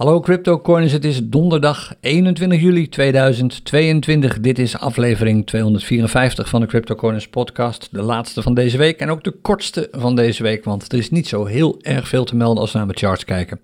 Hallo CryptoCoiners, het is donderdag 21 juli 2022. Dit is aflevering 254 van de CryptoCoiners podcast, de laatste van deze week en ook de kortste van deze week, want er is niet zo heel erg veel te melden als we naar de charts kijken.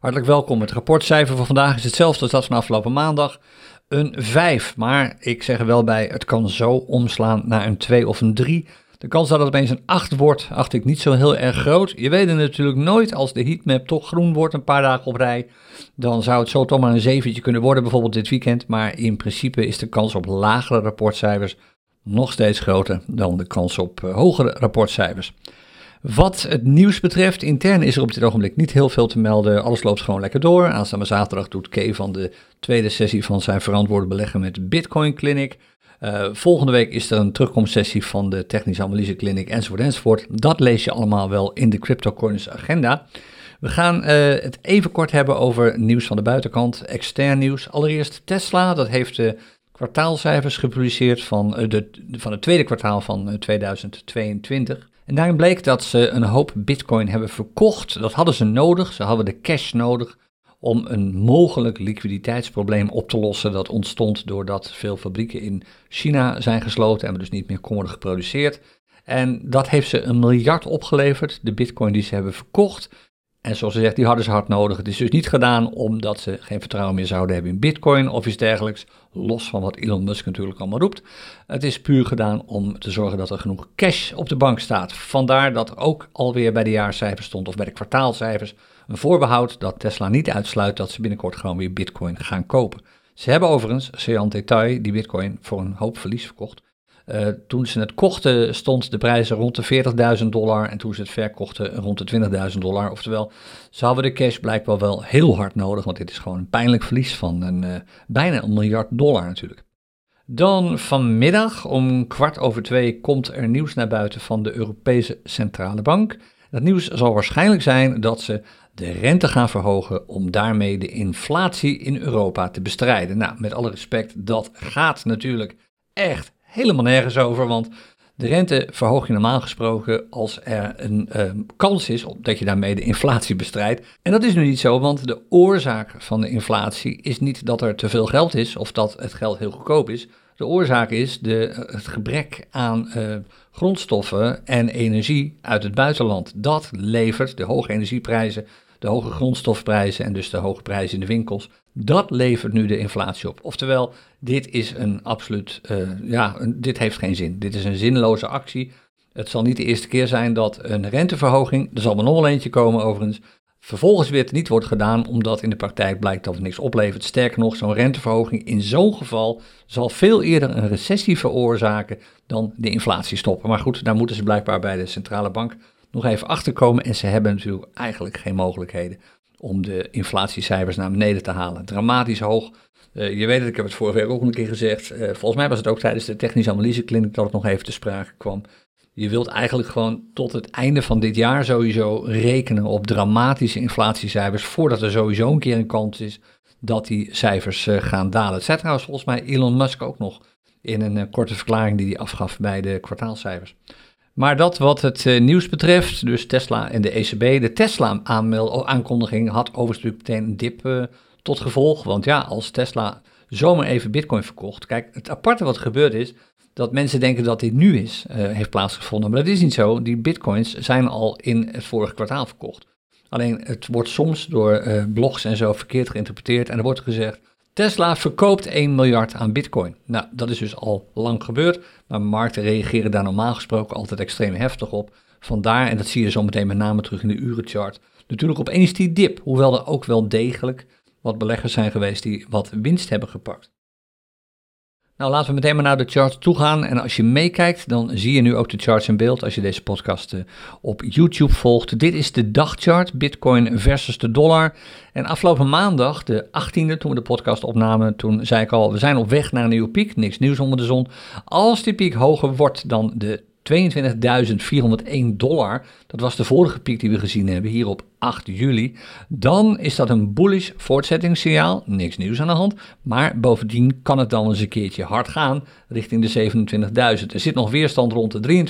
Hartelijk welkom. Het rapportcijfer van vandaag is hetzelfde als dat van afgelopen maandag, een 5. Maar ik zeg er wel bij, het kan zo omslaan naar een 2 of een 3. De kans dat het opeens een 8 wordt, acht ik niet zo heel erg groot. Je weet het natuurlijk nooit, als de heatmap toch groen wordt een paar dagen op rij, dan zou het zo toch maar een zeventje kunnen worden, bijvoorbeeld dit weekend. Maar in principe is de kans op lagere rapportcijfers nog steeds groter dan de kans op uh, hogere rapportcijfers. Wat het nieuws betreft, intern is er op dit ogenblik niet heel veel te melden. Alles loopt gewoon lekker door. Aanstaande zaterdag doet Kay van de tweede sessie van zijn verantwoorde beleggen met Bitcoin Clinic. Uh, volgende week is er een terugkomstsessie van de Technische Analyse Clinic enzovoort enzovoort. Dat lees je allemaal wel in de CryptoCoins agenda. We gaan uh, het even kort hebben over nieuws van de buitenkant, extern nieuws. Allereerst Tesla, dat heeft de kwartaalcijfers gepubliceerd van, uh, de, van het tweede kwartaal van 2022. En daarin bleek dat ze een hoop bitcoin hebben verkocht. Dat hadden ze nodig, ze hadden de cash nodig om een mogelijk liquiditeitsprobleem op te lossen dat ontstond doordat veel fabrieken in China zijn gesloten en we dus niet meer konden geproduceerd. En dat heeft ze een miljard opgeleverd, de bitcoin die ze hebben verkocht. En zoals ze zegt, die hadden ze hard nodig. Het is dus niet gedaan omdat ze geen vertrouwen meer zouden hebben in bitcoin of iets dergelijks. Los van wat Elon Musk natuurlijk allemaal roept. Het is puur gedaan om te zorgen dat er genoeg cash op de bank staat. Vandaar dat ook alweer bij de jaarcijfers stond of bij de kwartaalcijfers een voorbehoud dat Tesla niet uitsluit dat ze binnenkort gewoon weer bitcoin gaan kopen. Ze hebben overigens, Sean Detail, die bitcoin voor een hoop verlies verkocht. Uh, toen ze het kochten stond de prijzen rond de 40.000 dollar en toen ze het verkochten rond de 20.000 dollar. Oftewel, ze hadden de cash blijkbaar wel heel hard nodig, want dit is gewoon een pijnlijk verlies van een, uh, bijna een miljard dollar natuurlijk. Dan vanmiddag om kwart over twee komt er nieuws naar buiten van de Europese Centrale Bank. Dat nieuws zal waarschijnlijk zijn dat ze de rente gaan verhogen om daarmee de inflatie in Europa te bestrijden. Nou, met alle respect, dat gaat natuurlijk echt helemaal nergens over, want de rente verhoog je normaal gesproken als er een uh, kans is op dat je daarmee de inflatie bestrijdt. En dat is nu niet zo, want de oorzaak van de inflatie is niet dat er te veel geld is of dat het geld heel goedkoop is. De oorzaak is de, het gebrek aan uh, grondstoffen en energie uit het buitenland. Dat levert de hoge energieprijzen de hoge grondstofprijzen en dus de hoge prijzen in de winkels, dat levert nu de inflatie op. Oftewel, dit is een absoluut, uh, ja, dit heeft geen zin. Dit is een zinloze actie. Het zal niet de eerste keer zijn dat een renteverhoging, er zal er nog wel eentje komen overigens, vervolgens weer niet wordt gedaan omdat in de praktijk blijkt dat het niks oplevert. Sterker nog, zo'n renteverhoging in zo'n geval zal veel eerder een recessie veroorzaken dan de inflatie stoppen. Maar goed, daar moeten ze blijkbaar bij de centrale bank nog even achterkomen. En ze hebben natuurlijk eigenlijk geen mogelijkheden om de inflatiecijfers naar beneden te halen. Dramatisch hoog. Uh, je weet het, ik heb het vorige week ook een keer gezegd. Uh, volgens mij was het ook tijdens de technische analysekliniek dat het nog even te sprake kwam. Je wilt eigenlijk gewoon tot het einde van dit jaar sowieso rekenen op dramatische inflatiecijfers. Voordat er sowieso een keer een kans is dat die cijfers uh, gaan dalen. Het zei trouwens volgens mij Elon Musk ook nog in een korte verklaring die hij afgaf bij de kwartaalcijfers. Maar dat wat het uh, nieuws betreft, dus Tesla en de ECB. De Tesla-aankondiging had overigens meteen een dip uh, tot gevolg. Want ja, als Tesla zomaar even Bitcoin verkocht. Kijk, het aparte wat gebeurd is, dat mensen denken dat dit nu is, uh, heeft plaatsgevonden. Maar dat is niet zo. Die Bitcoins zijn al in het vorige kwartaal verkocht. Alleen het wordt soms door blogs en zo verkeerd geïnterpreteerd. En er wordt gezegd Tesla verkoopt 1 miljard aan bitcoin. Nou, dat is dus al lang gebeurd, maar markten reageren daar normaal gesproken altijd extreem heftig op. Vandaar, en dat zie je zo meteen met name terug in de urenchart, natuurlijk opeens die dip. Hoewel er ook wel degelijk wat beleggers zijn geweest die wat winst hebben gepakt. Nou, laten we meteen maar naar de charts toe gaan. En als je meekijkt, dan zie je nu ook de charts in beeld als je deze podcast uh, op YouTube volgt. Dit is de dagchart, Bitcoin versus de dollar. En afgelopen maandag, de 18e, toen we de podcast opnamen, toen zei ik al, we zijn op weg naar een nieuwe piek. Niks nieuws onder de zon. Als die piek hoger wordt dan de 22.401 dollar, dat was de vorige piek die we gezien hebben hier op 8 juli, dan is dat een bullish voortzettingssignaal, niks nieuws aan de hand, maar bovendien kan het dan eens een keertje hard gaan richting de 27.000. Er zit nog weerstand rond de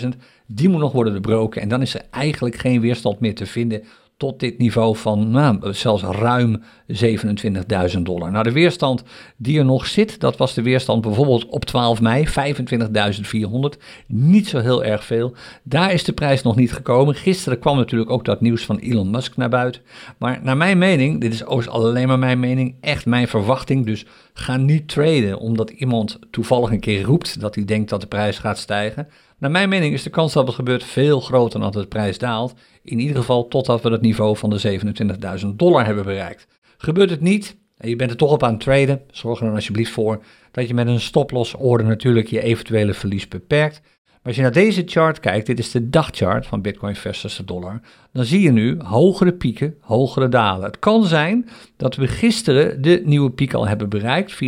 23.000, die moet nog worden doorbroken en dan is er eigenlijk geen weerstand meer te vinden tot dit niveau van nou, zelfs ruim 27.000 dollar. Nou, de weerstand die er nog zit, dat was de weerstand bijvoorbeeld op 12 mei, 25.400. Niet zo heel erg veel. Daar is de prijs nog niet gekomen. Gisteren kwam natuurlijk ook dat nieuws van Elon Musk naar buiten. Maar naar mijn mening, dit is alleen maar mijn mening, echt mijn verwachting. Dus ga niet traden omdat iemand toevallig een keer roept dat hij denkt dat de prijs gaat stijgen. Naar mijn mening is de kans dat het gebeurt veel groter dan dat de prijs daalt. In ieder geval totdat we het niveau van de 27.000 dollar hebben bereikt. Gebeurt het niet en je bent er toch op aan het traden, zorg er dan alsjeblieft voor dat je met een stoploss order natuurlijk je eventuele verlies beperkt. Als je naar deze chart kijkt, dit is de dagchart van Bitcoin versus de dollar, dan zie je nu hogere pieken, hogere dalen. Het kan zijn dat we gisteren de nieuwe piek al hebben bereikt, 24.280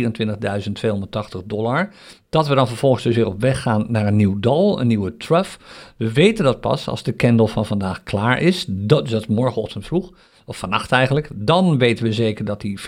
dollar. Dat we dan vervolgens dus weer op weg gaan naar een nieuw dal, een nieuwe trough. We weten dat pas als de candle van vandaag klaar is, dat, dus dat morgenochtend vroeg, of vannacht eigenlijk. Dan weten we zeker dat die 24.280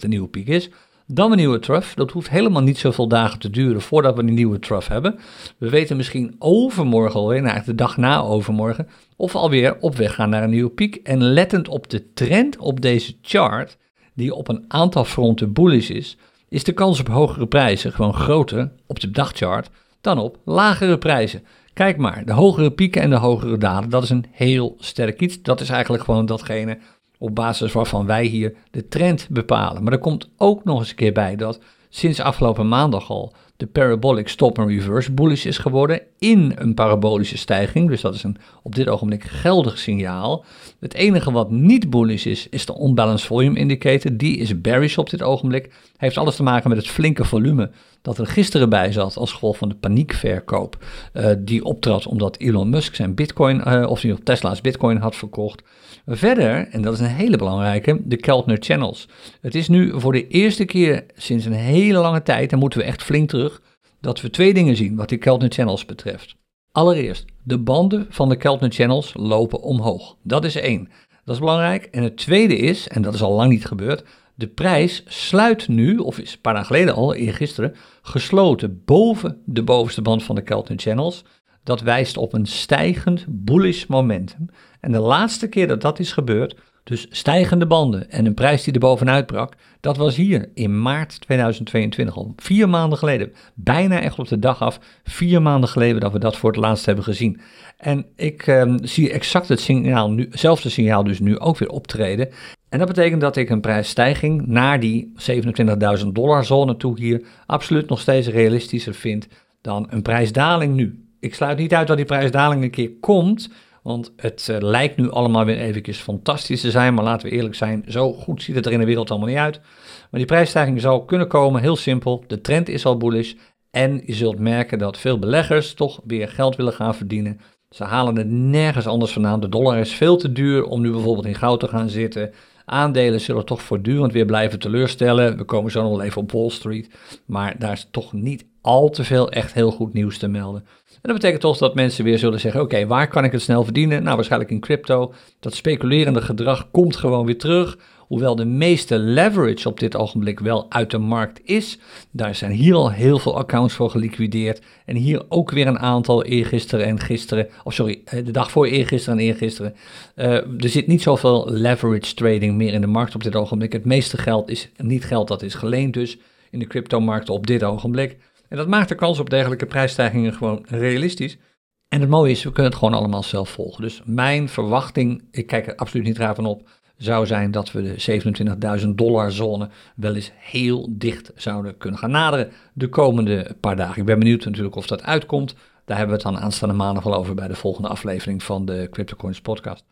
de nieuwe piek is. Dan een nieuwe trough. Dat hoeft helemaal niet zoveel dagen te duren voordat we een nieuwe trough hebben. We weten misschien overmorgen alweer, nou de dag na overmorgen, of we alweer op weg gaan naar een nieuwe piek. En lettend op de trend op deze chart, die op een aantal fronten bullish is, is de kans op hogere prijzen gewoon groter op de dagchart dan op lagere prijzen. Kijk maar, de hogere pieken en de hogere dalen, dat is een heel sterk iets. Dat is eigenlijk gewoon datgene op basis waarvan wij hier de trend bepalen. Maar er komt ook nog eens een keer bij dat sinds afgelopen maandag al de parabolic stop and reverse bullish is geworden in een parabolische stijging. Dus dat is een op dit ogenblik geldig signaal. Het enige wat niet bullish is, is de unbalanced volume indicator. Die is bearish op dit ogenblik. Heeft alles te maken met het flinke volume dat er gisteren bij zat als gevolg van de paniekverkoop. Uh, die optrad omdat Elon Musk zijn bitcoin, uh, of Tesla's bitcoin had verkocht. Verder, en dat is een hele belangrijke, de Keltner Channels. Het is nu voor de eerste keer sinds een hele lange tijd, en moeten we echt flink terug, dat we twee dingen zien wat die Keltner Channels betreft. Allereerst, de banden van de Keltner Channels lopen omhoog. Dat is één. Dat is belangrijk. En het tweede is, en dat is al lang niet gebeurd, de prijs sluit nu, of is een paar dagen geleden al, eergisteren, gesloten boven de bovenste band van de Keltner Channels. Dat wijst op een stijgend bullish momentum. En de laatste keer dat dat is gebeurd, dus stijgende banden en een prijs die er bovenuit brak, dat was hier in maart 2022, al vier maanden geleden. Bijna echt op de dag af, vier maanden geleden dat we dat voor het laatst hebben gezien. En ik ehm, zie exact het signaal nu, hetzelfde signaal dus nu ook weer optreden. En dat betekent dat ik een prijsstijging naar die 27.000 dollar zone toe hier absoluut nog steeds realistischer vind dan een prijsdaling nu. Ik sluit niet uit dat die prijsdaling een keer komt, want het uh, lijkt nu allemaal weer eventjes fantastisch te zijn, maar laten we eerlijk zijn, zo goed ziet het er in de wereld allemaal niet uit. Maar die prijsstijging zal kunnen komen, heel simpel. De trend is al bullish en je zult merken dat veel beleggers toch weer geld willen gaan verdienen. Ze halen het nergens anders vandaan. De dollar is veel te duur om nu bijvoorbeeld in goud te gaan zitten. Aandelen zullen toch voortdurend weer blijven teleurstellen. We komen zo nog wel even op Wall Street. Maar daar is toch niet al te veel echt heel goed nieuws te melden. En dat betekent toch dat mensen weer zullen zeggen: oké, waar kan ik het snel verdienen? Nou, waarschijnlijk in crypto. Dat speculerende gedrag komt gewoon weer terug. Hoewel de meeste leverage op dit ogenblik wel uit de markt is, daar zijn hier al heel veel accounts voor geliquideerd. En hier ook weer een aantal eergisteren en gisteren, of sorry, eh, de dag voor eergisteren en eergisteren. Uh, er zit niet zoveel leverage trading meer in de markt op dit ogenblik. Het meeste geld is niet geld dat is geleend dus in de cryptomarkt op dit ogenblik. En dat maakt de kans op dergelijke prijsstijgingen gewoon realistisch. En het mooie is, we kunnen het gewoon allemaal zelf volgen. Dus mijn verwachting, ik kijk er absoluut niet raar van op, zou zijn dat we de 27.000 dollar zone wel eens heel dicht zouden kunnen gaan naderen de komende paar dagen. Ik ben benieuwd natuurlijk of dat uitkomt. Daar hebben we het dan aanstaande maandag wel over bij de volgende aflevering van de CryptoCoins podcast.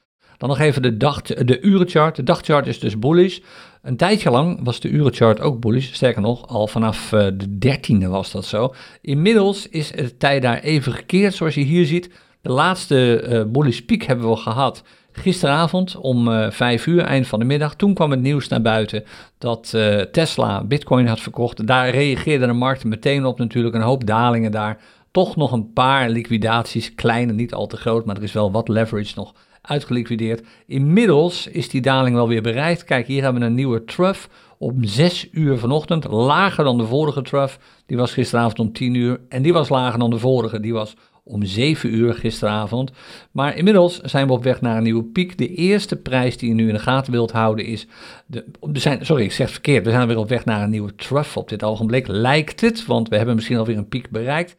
Dan nog even de, dag, de urenchart. De dagchart is dus bullish. Een tijdje lang was de urenchart ook bullish. Sterker nog, al vanaf eh, de 13e was dat zo. Inmiddels is het tijd daar even gekeerd, zoals je hier ziet. De laatste uh, bullish piek hebben we gehad gisteravond om uh, eh, 5 uur, eind van de middag. Toen kwam het nieuws naar buiten dat Tesla Bitcoin had verkocht. Daar reageerde de markt meteen op natuurlijk. Een hoop dalingen daar. Toch nog een paar liquidaties, kleine, niet al te groot, maar er is wel wat leverage nog uitgeliquideerd. Inmiddels is die daling wel weer bereikt. Kijk, hier hebben we een nieuwe trough om 6 uur vanochtend, lager dan de vorige trough. Die was gisteravond om 10 uur en die was lager dan de vorige, die was om 7 uur gisteravond. Maar inmiddels zijn we op weg naar een nieuwe piek. De eerste prijs die je nu in de gaten wilt houden is. De, zijn, sorry, ik zeg het verkeerd. We zijn weer op weg naar een nieuwe trough op dit ogenblik. Lijkt het, want we hebben misschien alweer een piek bereikt.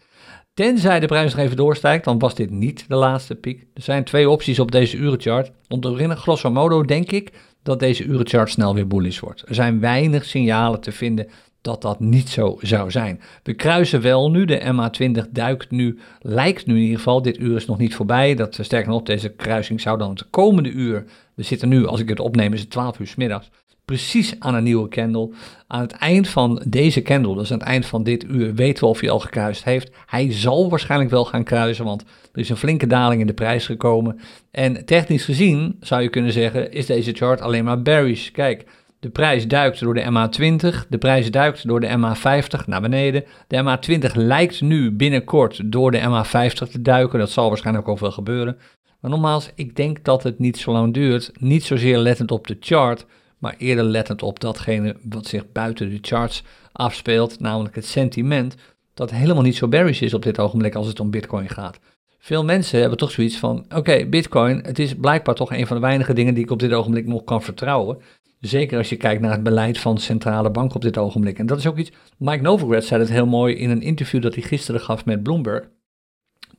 Tenzij de prijs nog even doorstijgt, dan was dit niet de laatste piek. Er zijn twee opties op deze urenchart. Om te beginnen, grosso modo, denk ik dat deze urenchart snel weer bullish wordt. Er zijn weinig signalen te vinden dat dat niet zo zou zijn. We kruisen wel nu, de MA20 duikt nu, lijkt nu in ieder geval, dit uur is nog niet voorbij. Dat, eh, sterker nog, deze kruising zou dan het komende uur, we zitten nu, als ik het opneem, is het 12 uur middags, precies aan een nieuwe candle. Aan het eind van deze candle, dus aan het eind van dit uur, weten we of hij al gekruist heeft. Hij zal waarschijnlijk wel gaan kruisen, want er is een flinke daling in de prijs gekomen. En technisch gezien, zou je kunnen zeggen, is deze chart alleen maar bearish. Kijk, de prijs duikt door de MA20, de prijs duikt door de MA50 naar beneden. De MA20 lijkt nu binnenkort door de MA50 te duiken, dat zal waarschijnlijk ook wel gebeuren. Maar nogmaals, ik denk dat het niet zo lang duurt, niet zozeer lettend op de chart, maar eerder lettend op datgene wat zich buiten de charts afspeelt, namelijk het sentiment dat helemaal niet zo bearish is op dit ogenblik als het om Bitcoin gaat. Veel mensen hebben toch zoiets van: oké, Bitcoin, het is blijkbaar toch een van de weinige dingen die ik op dit ogenblik nog kan vertrouwen. Zeker als je kijkt naar het beleid van centrale banken op dit ogenblik. En dat is ook iets. Mike Novogratz zei het heel mooi in een interview dat hij gisteren gaf met Bloomberg.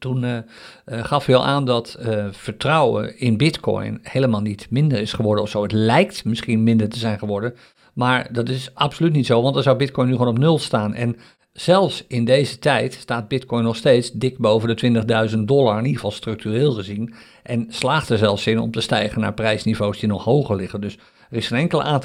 Toen uh, gaf hij al aan dat uh, vertrouwen in Bitcoin helemaal niet minder is geworden of zo. Het lijkt misschien minder te zijn geworden, maar dat is absoluut niet zo, want dan zou Bitcoin nu gewoon op nul staan. En zelfs in deze tijd staat Bitcoin nog steeds dik boven de 20.000 dollar, in ieder geval structureel gezien. En slaagt er zelfs in om te stijgen naar prijsniveaus die nog hoger liggen. Dus er is geen enkele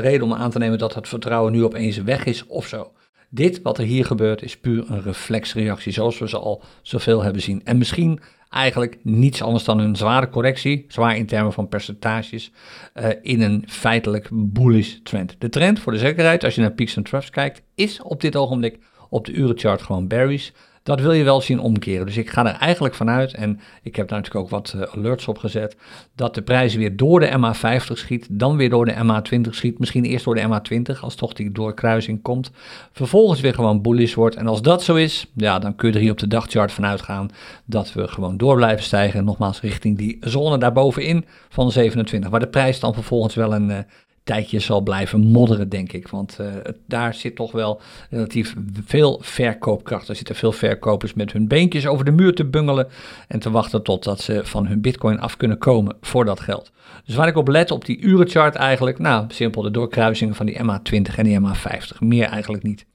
reden om aan te nemen dat het vertrouwen nu opeens weg is of zo. Dit wat er hier gebeurt is puur een reflexreactie, zoals we ze al zoveel hebben zien. En misschien eigenlijk niets anders dan een zware correctie, zwaar in termen van percentages, uh, in een feitelijk bullish trend. De trend voor de zekerheid, als je naar peaks en troughs kijkt, is op dit ogenblik op de urenchart gewoon bearish. Dat wil je wel zien omkeren. Dus ik ga er eigenlijk vanuit, en ik heb daar natuurlijk ook wat uh, alerts op gezet, dat de prijs weer door de MA50 schiet, dan weer door de MA20 schiet, misschien eerst door de MA20 als toch die doorkruising komt, vervolgens weer gewoon bullish wordt. En als dat zo is, ja, dan kun je er hier op de dagchart vanuit gaan dat we gewoon door blijven stijgen, nogmaals richting die zone daarbovenin van 27, waar de prijs dan vervolgens wel een, uh, tijdje zal blijven modderen, denk ik. Want uh, daar zit toch wel relatief veel verkoopkracht. Er zitten veel verkopers met hun beentjes over de muur te bungelen en te wachten totdat ze van hun bitcoin af kunnen komen voor dat geld. Dus waar ik op let op die urenchart eigenlijk, nou simpel de doorkruisingen van die MA20 en die MA50, meer eigenlijk niet.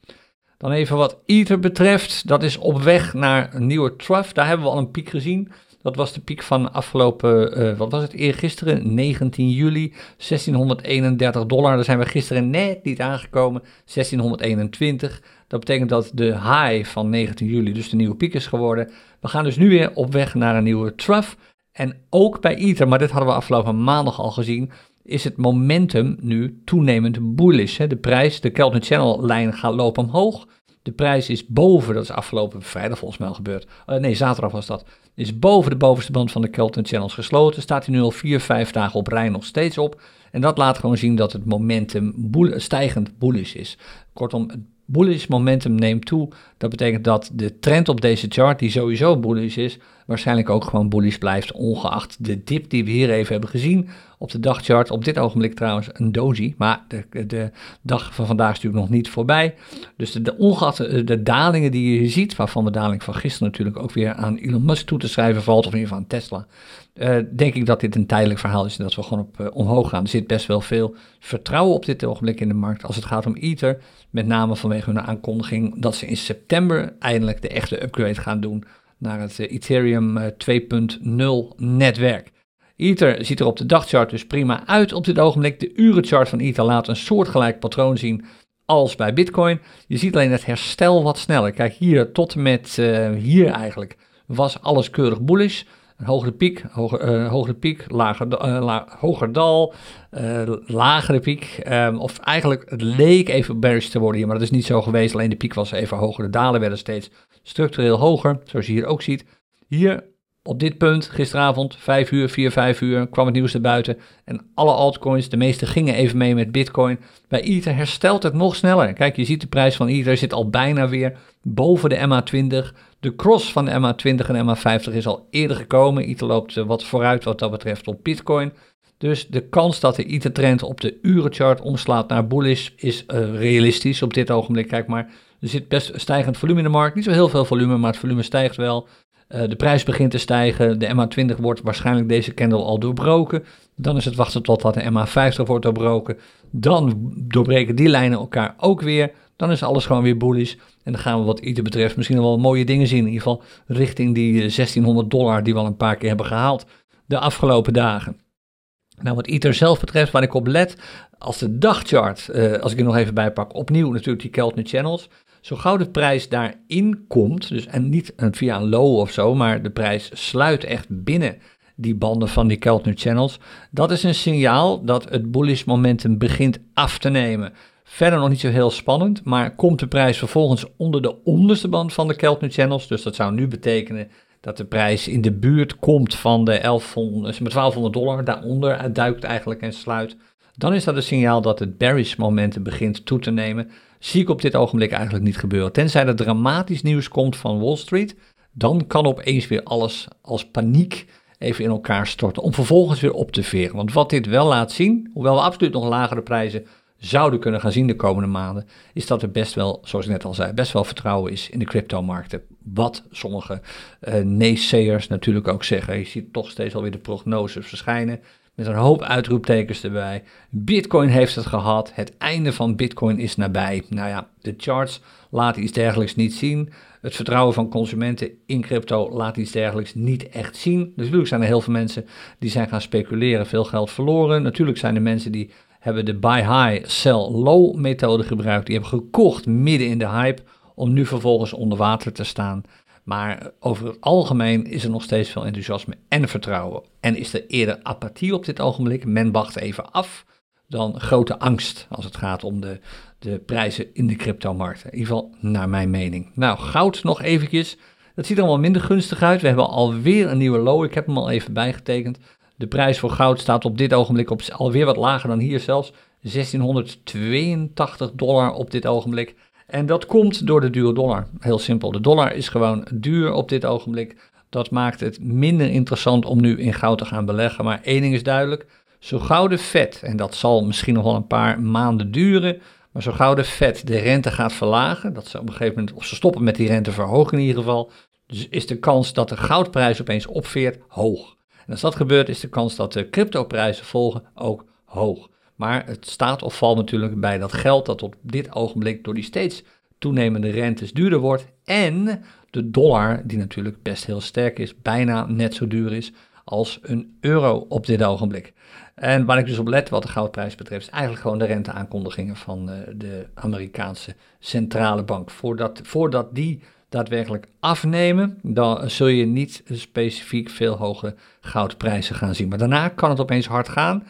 Dan even wat Ether betreft, dat is op weg naar een nieuwe trough. Daar hebben we al een piek gezien. Dat was de piek van afgelopen, uh, wat was het, eergisteren, 19 juli, 1631 dollar. Daar zijn we gisteren net niet aangekomen, 1621. Dat betekent dat de high van 19 juli dus de nieuwe piek is geworden. We gaan dus nu weer op weg naar een nieuwe trough. En ook bij Ether, maar dit hadden we afgelopen maandag al gezien, is het momentum nu toenemend bullish. Hè? De prijs, de Kelvin Channel lijn gaat lopen omhoog. De prijs is boven, dat is afgelopen vrijdag volgens mij al gebeurd. Uh, nee, zaterdag was dat. Is boven de bovenste band van de Kelton Channels gesloten. Staat hij nu al 4, 5 dagen op rij nog steeds op. En dat laat gewoon zien dat het momentum stijgend bullish is. Kortom, bullish momentum neemt toe. Dat betekent dat de trend op deze chart, die sowieso bullish is, waarschijnlijk ook gewoon bullish blijft, ongeacht de dip die we hier even hebben gezien op de dagchart. Op dit ogenblik trouwens een doji, maar de, de dag van vandaag is natuurlijk nog niet voorbij. Dus de, de ongeacht de, dalingen die je ziet, waarvan de daling van gisteren natuurlijk ook weer aan Elon Musk toe te schrijven valt, of in ieder geval aan Tesla, uh, denk ik dat dit een tijdelijk verhaal is en dat we gewoon op uh, omhoog gaan. Er zit best wel veel vertrouwen op dit ogenblik in de markt als het gaat om Ether, met name vanwege hun aankondiging dat ze in september eindelijk de echte upgrade gaan doen naar het eh, Ethereum 2.0 netwerk. Ether ziet er op de dagchart dus prima uit op dit ogenblik. De urenchart van Ether laat een soortgelijk patroon zien als bij Bitcoin. Je ziet alleen het herstel wat sneller. Kijk hier tot en met hier eigenlijk was alles keurig bullish. Een hogere piek, hoger, uh, hogere piek, lager, la, hoger dal, lagere piek. Um, of eigenlijk, het leek even bearish te worden hier, maar dat is niet zo geweest. Alleen de piek was even hoger, de dalen werden steeds structureel hoger, zoals je hier ook ziet. Hier Op dit punt, gisteravond, 5 uur, 4, 5 uur, kwam het nieuws buiten. En alle altcoins, de meeste gingen even mee met Bitcoin. Bij Ether herstelt het nog sneller. Kijk, je ziet de prijs van Ether zit al bijna weer boven de MA20. De cross van de MA20 en MA50 is al eerder gekomen. Ether loopt eh, wat vooruit wat dat betreft op Bitcoin. Dus de kans dat de Ether-trend op de urenchart omslaat naar bullish is uh, realistisch op dit ogenblik. Kijk maar, er zit best stijgend volume in de markt. Niet zo heel veel volume, maar het volume stijgt wel. Uh, de prijs begint te stijgen. De MA20 wordt waarschijnlijk deze candle al doorbroken. Dan is het wachten totdat de MA50 wordt doorbroken. Dan doorbreken die lijnen elkaar ook weer. Dan is alles gewoon weer bullish. En dan gaan we wat Ether betreft misschien wel mooie dingen zien. In ieder geval richting die 1600 dollar die we al een paar keer hebben gehaald de afgelopen dagen. Nou, wat Ether zelf betreft, waar ik op let, als de dagchart, uh, als ik er nog even bij pak, opnieuw natuurlijk die Keltner Channels. Zo gauw de prijs daarin komt, dus en niet via een low of zo, maar de prijs sluit echt binnen die banden van die Keltner Channels. Dat is een signaal dat het bullish momentum begint af te nemen. Verder nog niet zo heel spannend, maar komt de prijs vervolgens onder de onderste band van de Keltner Channels, dus dat zou nu betekenen dat de prijs in de buurt komt van de 1100, 1200 dollar, daaronder duikt eigenlijk en sluit, dan is dat een signaal dat het bearish momentum begint toe te nemen. Zie ik op dit ogenblik eigenlijk niet gebeuren. Tenzij er dramatisch nieuws komt van Wall Street, dan kan opeens weer alles als paniek even in elkaar storten, om vervolgens weer op te veren. Want wat dit wel laat zien, hoewel we absoluut nog lagere prijzen zouden kunnen gaan zien de komende maanden, is dat er best wel, zoals ik net al zei, best wel vertrouwen is in de cryptomarkten. Wat sommige uh, naysayers natuurlijk ook zeggen. Je ziet toch steeds alweer de prognoses verschijnen met een hoop uitroeptekens erbij. Bitcoin heeft het gehad, het einde van Bitcoin is nabij. Nou ja, de charts laten iets dergelijks niet zien. Het vertrouwen van consumenten in crypto laat iets dergelijks niet echt zien. Natuurlijk zijn er heel veel mensen die zijn gaan speculeren, veel geld verloren. Natuurlijk zijn er mensen die hebben de buy high, sell low methode gebruikt. Die hebben gekocht midden in de hype om nu vervolgens onder water te staan. Maar over het algemeen is er nog steeds veel enthousiasme en vertrouwen. En is er eerder apathie op dit ogenblik. Men wacht even af dan grote angst als het gaat om de, de prijzen in de cryptomarkten. In ieder geval naar mijn mening. Nou, goud nog eventjes. Dat ziet er allemaal minder gunstig uit. We hebben alweer een nieuwe low. Ik heb hem al even bijgetekend. De prijs voor goud staat op dit ogenblik op alweer wat lager dan hier zelfs. 1682 dollar op dit ogenblik. En dat komt door de dure dollar. Heel simpel. De dollar is gewoon duur op dit ogenblik. Dat maakt het minder interessant om nu in goud te gaan beleggen. Maar één ding is duidelijk. Zo gauw de vet, en dat zal misschien nog wel een paar maanden duren. Maar zo gauw de vet de rente gaat verlagen. Dat ze op een gegeven moment, of ze stoppen met die renteverhoging in ieder geval. Dus is de kans dat de goudprijs opeens opveert hoog. Als dat gebeurt, is de kans dat de cryptoprijzen volgen ook hoog. Maar het staat of valt natuurlijk bij dat geld dat op dit ogenblik door die steeds toenemende rentes duurder wordt. En de dollar, die natuurlijk best heel sterk is, bijna net zo duur is als een euro op dit ogenblik. En waar ik dus op let wat de goudprijs betreft, is eigenlijk gewoon de renteaankondigingen van eh, de Amerikaanse centrale bank. Voordat, voordat die daadwerkelijk afnemen, dan zul je niet specifiek veel hoge goudprijzen gaan zien. Maar daarna kan het opeens hard gaan.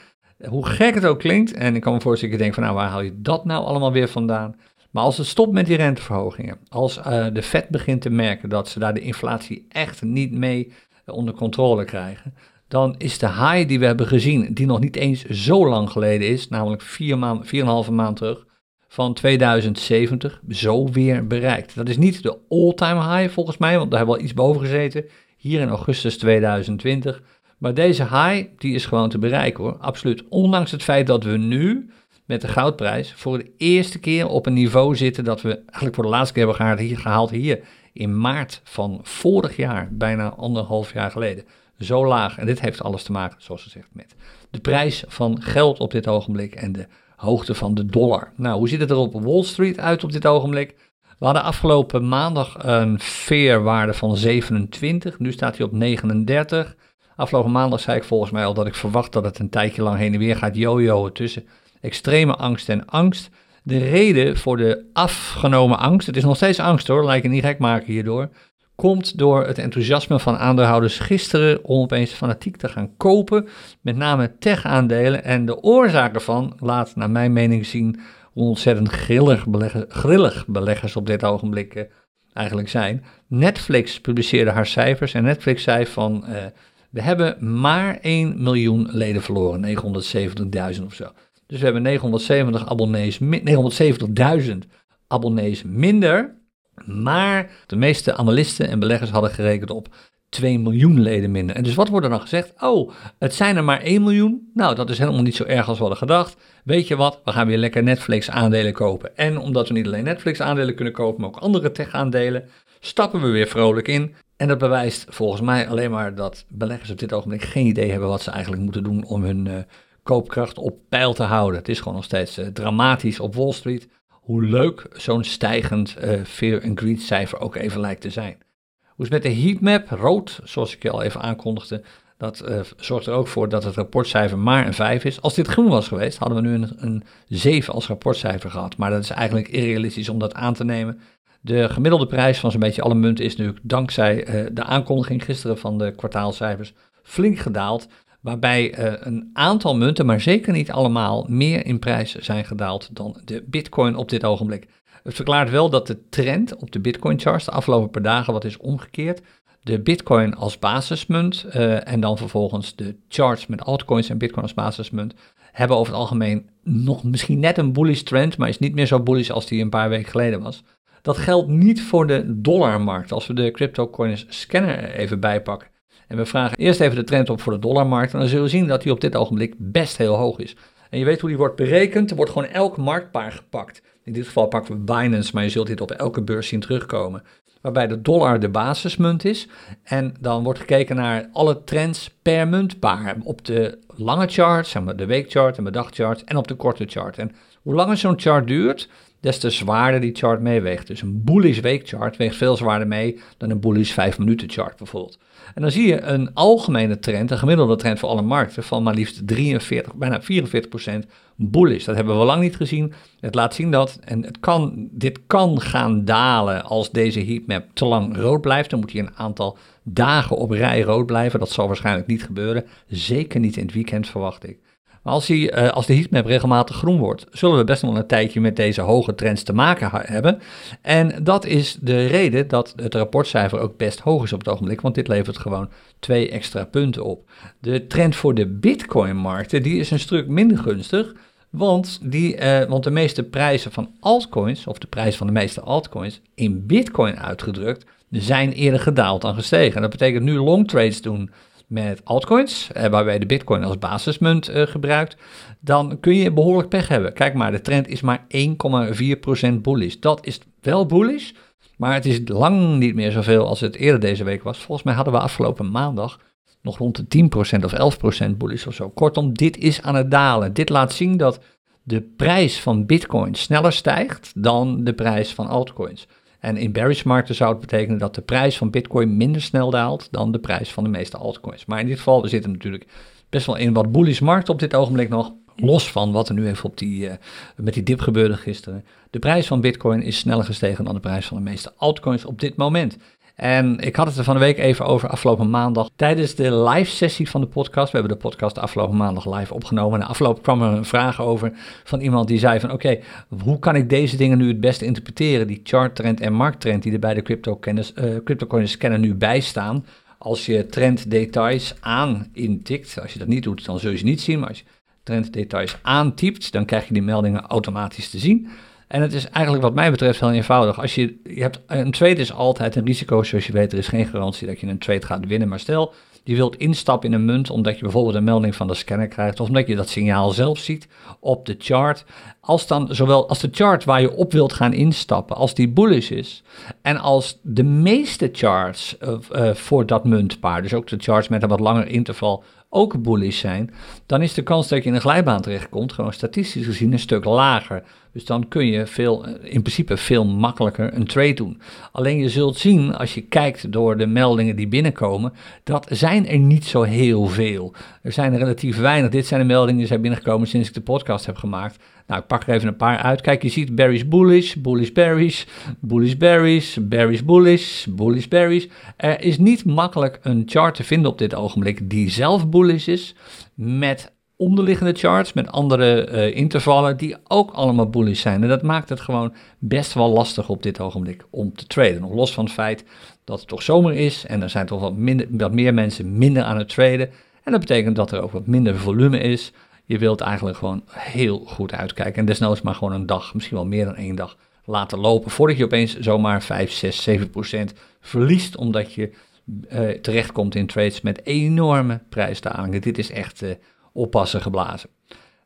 Hoe gek het ook klinkt, en ik kan me voorstellen dat je denkt van nou waar haal je dat nou allemaal weer vandaan? Maar als het stopt met die renteverhogingen, als uh, de Fed begint te merken dat ze daar de inflatie echt niet mee onder controle krijgen, dan is de high die we hebben gezien, die nog niet eens zo lang geleden is, namelijk vier, maand, vier en een halve maand terug, van 2070, zo weer bereikt. Dat is niet de all-time high volgens mij, want daar hebben we al iets boven gezeten, hier in augustus 2020. Maar deze high, die is gewoon te bereiken hoor, absoluut. Ondanks het feit dat we nu met de goudprijs voor de eerste keer op een niveau zitten dat we eigenlijk voor de laatste keer hebben gehaald hier, gehaald hier in maart van vorig jaar, bijna anderhalf jaar geleden. Zo laag. En dit heeft alles te maken, zoals gezegd, met de prijs van geld op dit ogenblik en de hoogte van de dollar. Nou, hoe ziet het er op Wall Street uit op dit ogenblik? We hadden afgelopen maandag een veerwaarde van 27, nu staat hij op 39. Afgelopen maandag zei ik volgens mij al dat ik verwacht dat het een tijdje lang heen en weer gaat jojoen tussen extreme angst en angst. De reden voor de afgenomen angst, het is nog steeds angst hoor, lijkt het niet gek maken hierdoor, komt door het enthousiasme van aandeelhouders gisteren om opeens fanatiek te gaan kopen, met name tech-aandelen. En de oorzaak ervan laat naar mijn mening zien hoe ontzettend grillig, belegger, grillig beleggers op dit ogenblik eigenlijk zijn. Netflix publiceerde haar cijfers en Netflix zei van uh, we hebben maar 1 miljoen leden verloren, 970.000 of zo. Dus we hebben 970 abonnees, 970.000 abonnees minder. Maar de meeste analisten en beleggers hadden gerekend op 2 miljoen leden minder. En dus wat wordt er dan gezegd? Oh, het zijn er maar 1 miljoen. Nou, dat is helemaal niet zo erg als we hadden gedacht. Weet je wat? We gaan weer lekker Netflix aandelen kopen. En omdat we niet alleen Netflix aandelen kunnen kopen, maar ook andere tech aandelen, stappen we weer vrolijk in. En dat bewijst volgens mij alleen maar dat beleggers op dit ogenblik geen idee hebben wat ze eigenlijk moeten doen om hun uh, koopkracht op peil te houden. Het is gewoon nog steeds uh, dramatisch op Wall Street hoe leuk zo'n stijgend uh, fear and greed cijfer ook even lijkt te zijn. Hoe is het met de heatmap? Rood, zoals ik je al even aankondigde, dat uh, zorgt er ook voor dat het rapportcijfer maar een 5 is. Als dit groen was geweest, hadden we nu een, een 7 als rapportcijfer gehad. Maar dat is eigenlijk irrealistisch om dat aan te nemen. De gemiddelde prijs van zo'n beetje alle munten is nu dankzij uh, de aankondiging gisteren van de kwartaalcijfers flink gedaald. Waarbij uh, een aantal munten, maar zeker niet allemaal, meer in prijs zijn gedaald dan de bitcoin op dit ogenblik. Het verklaart wel dat de trend op de bitcoin charts de afgelopen paar dagen wat is omgekeerd. De bitcoin als basismunt uh, en dan vervolgens de charts met altcoins en bitcoin als basismunt hebben over het algemeen nog misschien net een bullish trend, maar is niet meer zo bullish als die een paar weken geleden was. Dat geldt niet voor de dollarmarkt. Als we de cryptocoins scanner even bijpakken en we vragen eerst even de trend op voor de dollarmarkt, dan zullen we zien dat die op dit ogenblik best heel hoog is. En je weet hoe die wordt berekend. Er wordt gewoon elk marktpaar gepakt. In dit geval pakken we Binance, maar je zult dit op elke beurs zien terugkomen. Waarbij de dollar de basismunt is. En dan wordt gekeken naar alle trends per muntpaar. Op de lange chart, zeg maar de weekchart en de dagchart. En op de korte chart. En hoe langer zo'n chart duurt, des te zwaarder die chart meeweegt. Dus een bullish weekchart weegt veel zwaarder mee dan een bullish 5 minuten chart bijvoorbeeld. En dan zie je een algemene trend, een gemiddelde trend voor alle markten, van maar liefst 43, bijna 44% bullish. Dat hebben we lang niet gezien. Het laat zien dat, en het kan, dit kan gaan dalen als deze heatmap te lang rood blijft. Dan moet hij een aantal dagen op rij rood blijven. Dat zal waarschijnlijk niet gebeuren. Zeker niet in het weekend, verwacht ik. Maar als, die, uh, als de heatmap regelmatig groen wordt, zullen we best wel een tijdje met deze hoge trends te maken hebben. En dat is de reden dat het rapportcijfer ook best hoog is op het ogenblik, want dit levert gewoon twee extra punten op. De trend voor de bitcoin-markten, die is een stuk minder gunstig, want, die, uh, want de meeste prijzen van altcoins, of de prijs van de meeste altcoins, in bitcoin uitgedrukt, zijn eerder gedaald dan gestegen. En dat betekent nu long trades doen met altcoins, eh, waarbij de bitcoin als basismunt eh, gebruikt, dan kun je behoorlijk pech hebben. Kijk maar, de trend is maar 1,4% bullish. Dat is wel bullish, maar het is lang niet meer zoveel als het eerder deze week was. Volgens mij hadden we afgelopen maandag nog rond de 10% of 11% bullish of zo. Kortom, dit is aan het dalen. Dit laat zien dat de prijs van bitcoin sneller stijgt dan de prijs van altcoins. En in bearish markten zou het betekenen dat de prijs van Bitcoin minder snel daalt dan de prijs van de meeste altcoins. Maar in dit geval, we zitten natuurlijk best wel in wat bullish markt op dit ogenblik nog. Los van wat er nu even op die, uh, met die dip gebeurde gisteren. De prijs van Bitcoin is sneller gestegen dan de prijs van de meeste altcoins op dit moment. En ik had het er van de week even over afgelopen maandag tijdens de live sessie van de podcast. We hebben de podcast afgelopen maandag live opgenomen. En afgelopen kwam er een vraag over van iemand die zei van oké, hoe kan ik deze dingen nu het beste interpreteren? Die charttrend en markttrend die er bij de crypto-coins uh, crypto scanner nu bij staan. Als je trenddetails aan intikt, als je dat niet doet dan zul je ze niet zien, maar als je trenddetails aantypt, dan krijg je die meldingen automatisch te zien. En het is eigenlijk wat mij betreft heel eenvoudig. Als je, je hebt, een trade is altijd een risico, zoals je weet. Er is geen garantie dat je een trade gaat winnen. Maar stel, je wilt instappen in een munt omdat je bijvoorbeeld een melding van de scanner krijgt. Of omdat je dat signaal zelf ziet op de chart. Als dan zowel als de chart waar je op wilt gaan instappen, als die bullish is. En als de meeste charts uh, uh, voor dat muntpaar, dus ook de charts met een wat langer interval, ook bullish zijn, dan is de kans dat je in een glijbaan terechtkomt, gewoon statistisch gezien, een stuk lager. Dus dan kun je veel, eh, in principe veel makkelijker een trade doen. Alleen je zult zien, als je kijkt door de meldingen die binnenkomen, dat zijn er niet zo heel veel. Er zijn er relatief weinig. Dit zijn de meldingen die zijn binnengekomen sinds ik de podcast heb gemaakt. Nou, ik pak er even een paar uit. Kijk, je ziet berries bullish, bullish berries, bullish berries, berries bullish, bullish berries. Er is niet makkelijk een chart te vinden op dit ogenblik die zelf bullish is met onderliggende charts met andere uh, intervallen die ook allemaal bullish zijn. En dat maakt het gewoon best wel lastig op dit ogenblik om te traden. Nog los van het feit dat het toch zomer is en er zijn toch wat, minder, wat meer mensen minder aan het traden. En dat betekent dat er ook wat minder volume is. Je wilt eigenlijk gewoon heel goed uitkijken. En desnoods maar gewoon een dag, misschien wel meer dan één dag laten lopen. Voordat je opeens zomaar 5, 6, 7 procent verliest. Omdat je uh, terechtkomt in trades met enorme prijsdalingen. Dit is echt uh, oppassen geblazen.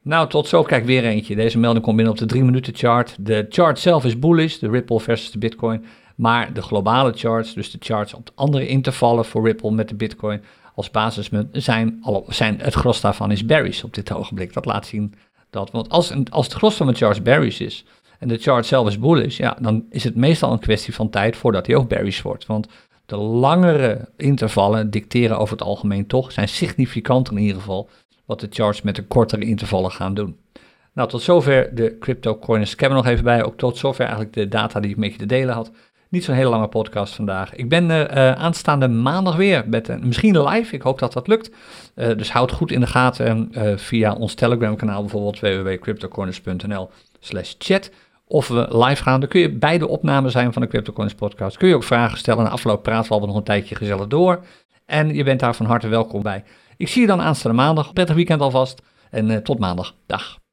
Nou, tot zo. Kijk, weer eentje. Deze melding komt binnen op de 3 minuten chart. De chart zelf is bullish, de Ripple versus de Bitcoin. Maar de globale charts, dus de charts op de andere intervallen voor Ripple met de Bitcoin als basismunt, zijn, zijn het gros daarvan is bearish op dit ogenblik. Dat laat zien dat, want als, als het gros van de charts bearish is en de chart zelf is bullish, ja, dan is het meestal een kwestie van tijd voordat hij ook bearish wordt. Want de langere intervallen dicteren over het algemeen toch, zijn significanter in ieder geval, wat de charts met de kortere intervallen gaan doen. Nou, tot zover de crypto coins. Ik heb er nog even bij, ook tot zover eigenlijk de data die ik met je te delen had. Niet zo'n hele lange podcast vandaag. Ik ben er uh, aanstaande maandag weer met uh, misschien live. Ik hoop dat dat lukt. Uh, dus houd goed in de gaten via ons Telegram kanaal bijvoorbeeld www.cryptocorners.nl slash chat. Of we live gaan, dan kun je bij de opname zijn van de CryptoCoins podcast. Kun je ook vragen stellen. Na afloop praten we nog een tijdje gezellig door. En je bent daar van harte welkom bij. Ik zie je dan aanstaande maandag. Prettig weekend alvast. En tot maandag. Dag.